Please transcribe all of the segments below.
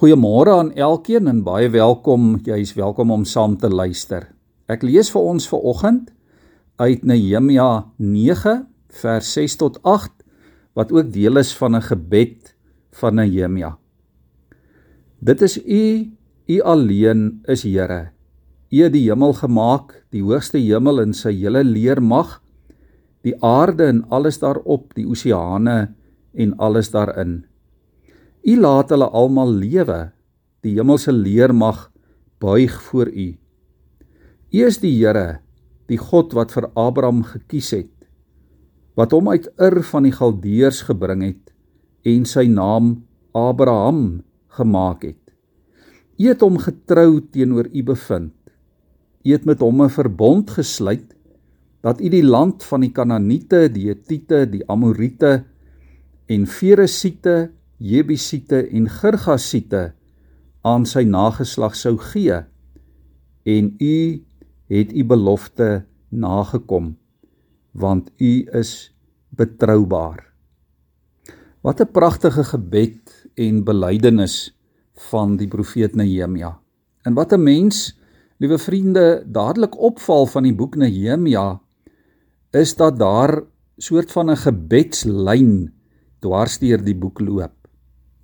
Goeiemôre aan elkeen en baie welkom. Jy is welkom om saam te luister. Ek lees vir ons vanoggend uit Nehemia 9 vers 6 tot 8 wat ook deel is van 'n gebed van Nehemia. Dit is U, U alleen is Here. U het die hemel gemaak, die hoogste hemel in sy hele leermag, die aarde en alles daarop, die oseane en alles daarin. U laat hulle almal lewe. Die hemelse leermag buig voor U. U is die Here, die God wat vir Abraham gekies het, wat hom uit Ur van die Galdeërs gebring het en sy naam Abraham gemaak het. U het hom getrou teenoor U bevind. U het met hom 'n verbond gesluit dat U die land van die Kanaaniete, die Hetiete, die Amoriete en Feresiete Jebusiete en Girgasiete aan sy nageslag sou gee en u het u belofte nagekom want u is betroubaar. Wat 'n pragtige gebed en belydenis van die profeet Nehemia. En wat 'n mens, liewe vriende, dadelik opval van die boek Nehemia is dat daar soort van 'n gebedslyn dwarsdeur die boek loop.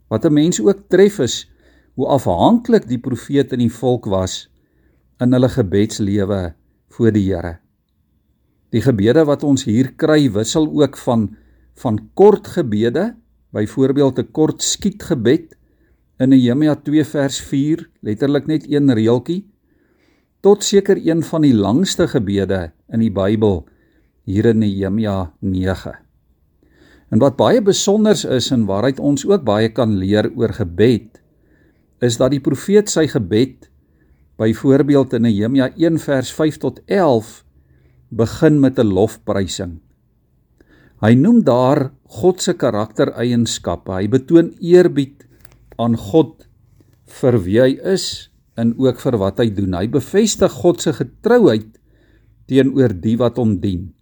Wat 'n mens ook tref is hoe afhanklik die profeet en die volk was in hulle gebedslewe voor die Here. Die gebede wat ons hier kry wissel ook van van kort gebede, byvoorbeeld 'n kort skietgebed in Nehemia 2 vers 4, letterlik net een reeltjie, tot seker een van die langste gebede in die Bybel hier in Nehemia 9. En wat baie besonders is en waaruit ons ook baie kan leer oor gebed, is dat die profeet sy gebed byvoorbeeld in Nehemia 1 vers 5 tot 11 begin met 'n lofprysing. Hy noem daar God se karaktereienskappe. Hy betoon eerbied aan God vir wie hy is en ook vir wat hy doen. Hy bevestig God se getrouheid teenoor die wat hom dien.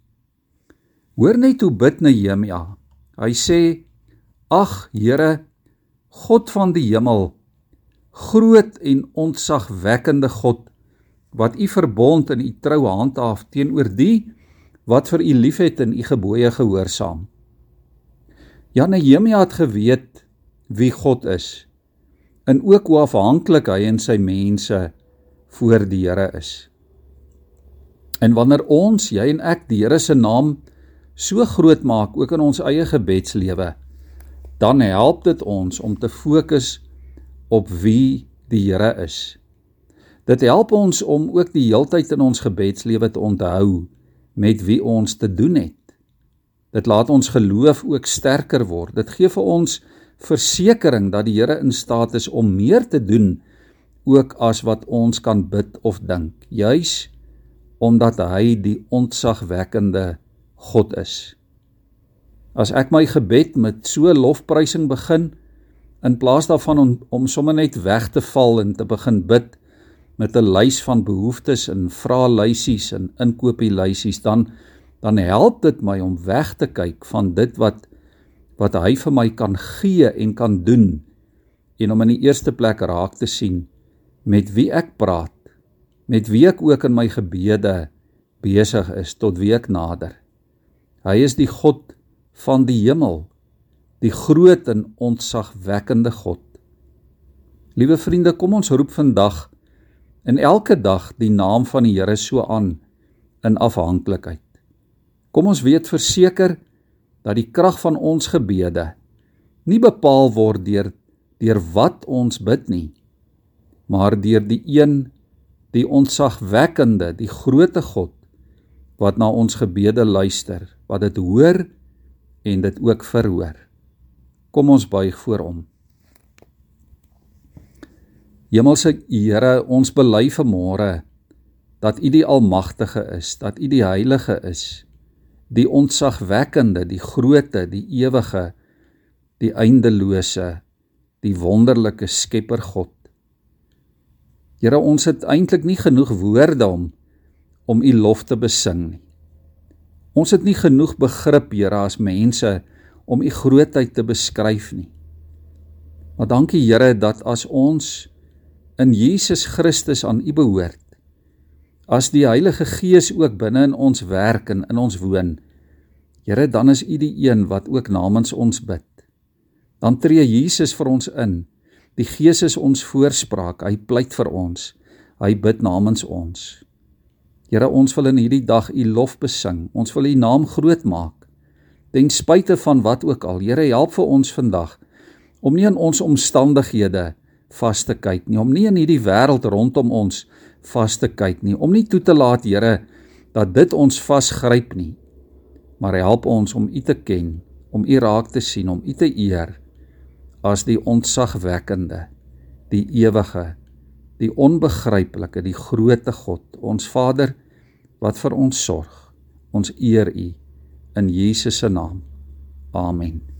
Hoor net hoe bid Nehemia. Hy sê: "Ag Here, God van die hemel, groot en ontzagwekkende God, wat u verbond in u trou handhaaf teenoor die wat vir u liefhet en u gebooie gehoorsaam." Ja, Nehemia het geweet wie God is en ook hoe afhanklik hy en sy mense voor die Here is. En wanneer ons, jy en ek, die Here se naam so groot maak ook in ons eie gebedslewe, dan help dit ons om te fokus op wie die Here is. Dit help ons om ook die heeltyd in ons gebedslewe te onthou met wie ons te doen het. Dit laat ons geloof ook sterker word. Dit gee vir ons versekering dat die Here in staat is om meer te doen ook as wat ons kan bid of dink. Juis omdat hy die ontzagwekkende God is. As ek my gebed met so lofprysing begin in plaas daarvan om, om sommer net weg te val en te begin bid met 'n lys van behoeftes en vraelysies en inkopieslysies dan dan help dit my om weg te kyk van dit wat wat hy vir my kan gee en kan doen en om in die eerste plek raak te sien met wie ek praat met wie ek ook in my gebede besig is tot wie ek nader Hy is die God van die hemel, die groot en ontzagwekkende God. Liewe vriende, kom ons roep vandag en elke dag die naam van die Here so aan in afhanklikheid. Kom ons weet verseker dat die krag van ons gebede nie bepaal word deur deur wat ons bid nie, maar deur die een die ontzagwekkende, die grootte God wat na ons gebede luister, wat dit hoor en dit ook verhoor. Kom ons buig voor hom. Hemelse Here, ons bely vanmôre dat U die almagtige is, dat U die heilige is, die ontzagwekkende, die groote, die ewige, die eindelose, die wonderlike Skepper God. Here, ons het eintlik nie genoeg woorde om om u lof te besing nie. Ons het nie genoeg begrip, Here, as mense om u grootheid te beskryf nie. Maar dankie Here dat as ons in Jesus Christus aan U behoort, as die Heilige Gees ook binne in ons werk en in ons woon, Here, dan is U die een wat ook namens ons bid. Dan tree Jesus vir ons in. Die Gees is ons voorspraak. Hy pleit vir ons. Hy bid namens ons. Here, ons wil in hierdie dag U lof besing. Ons wil U naam groot maak. Ten spyte van wat ook al. Here, help vir ons vandag om nie in ons omstandighede vas te kyk nie, om nie in hierdie wêreld rondom ons vas te kyk nie, om nie toe te laat, Here, dat dit ons vasgryp nie. Maar help ons om U te ken, om U raak te sien, om U te eer as die ontzagwekkende, die ewige, die onbegryplike, die grootte God, ons Vader wat vir ons sorg. Ons eer U in Jesus se naam. Amen.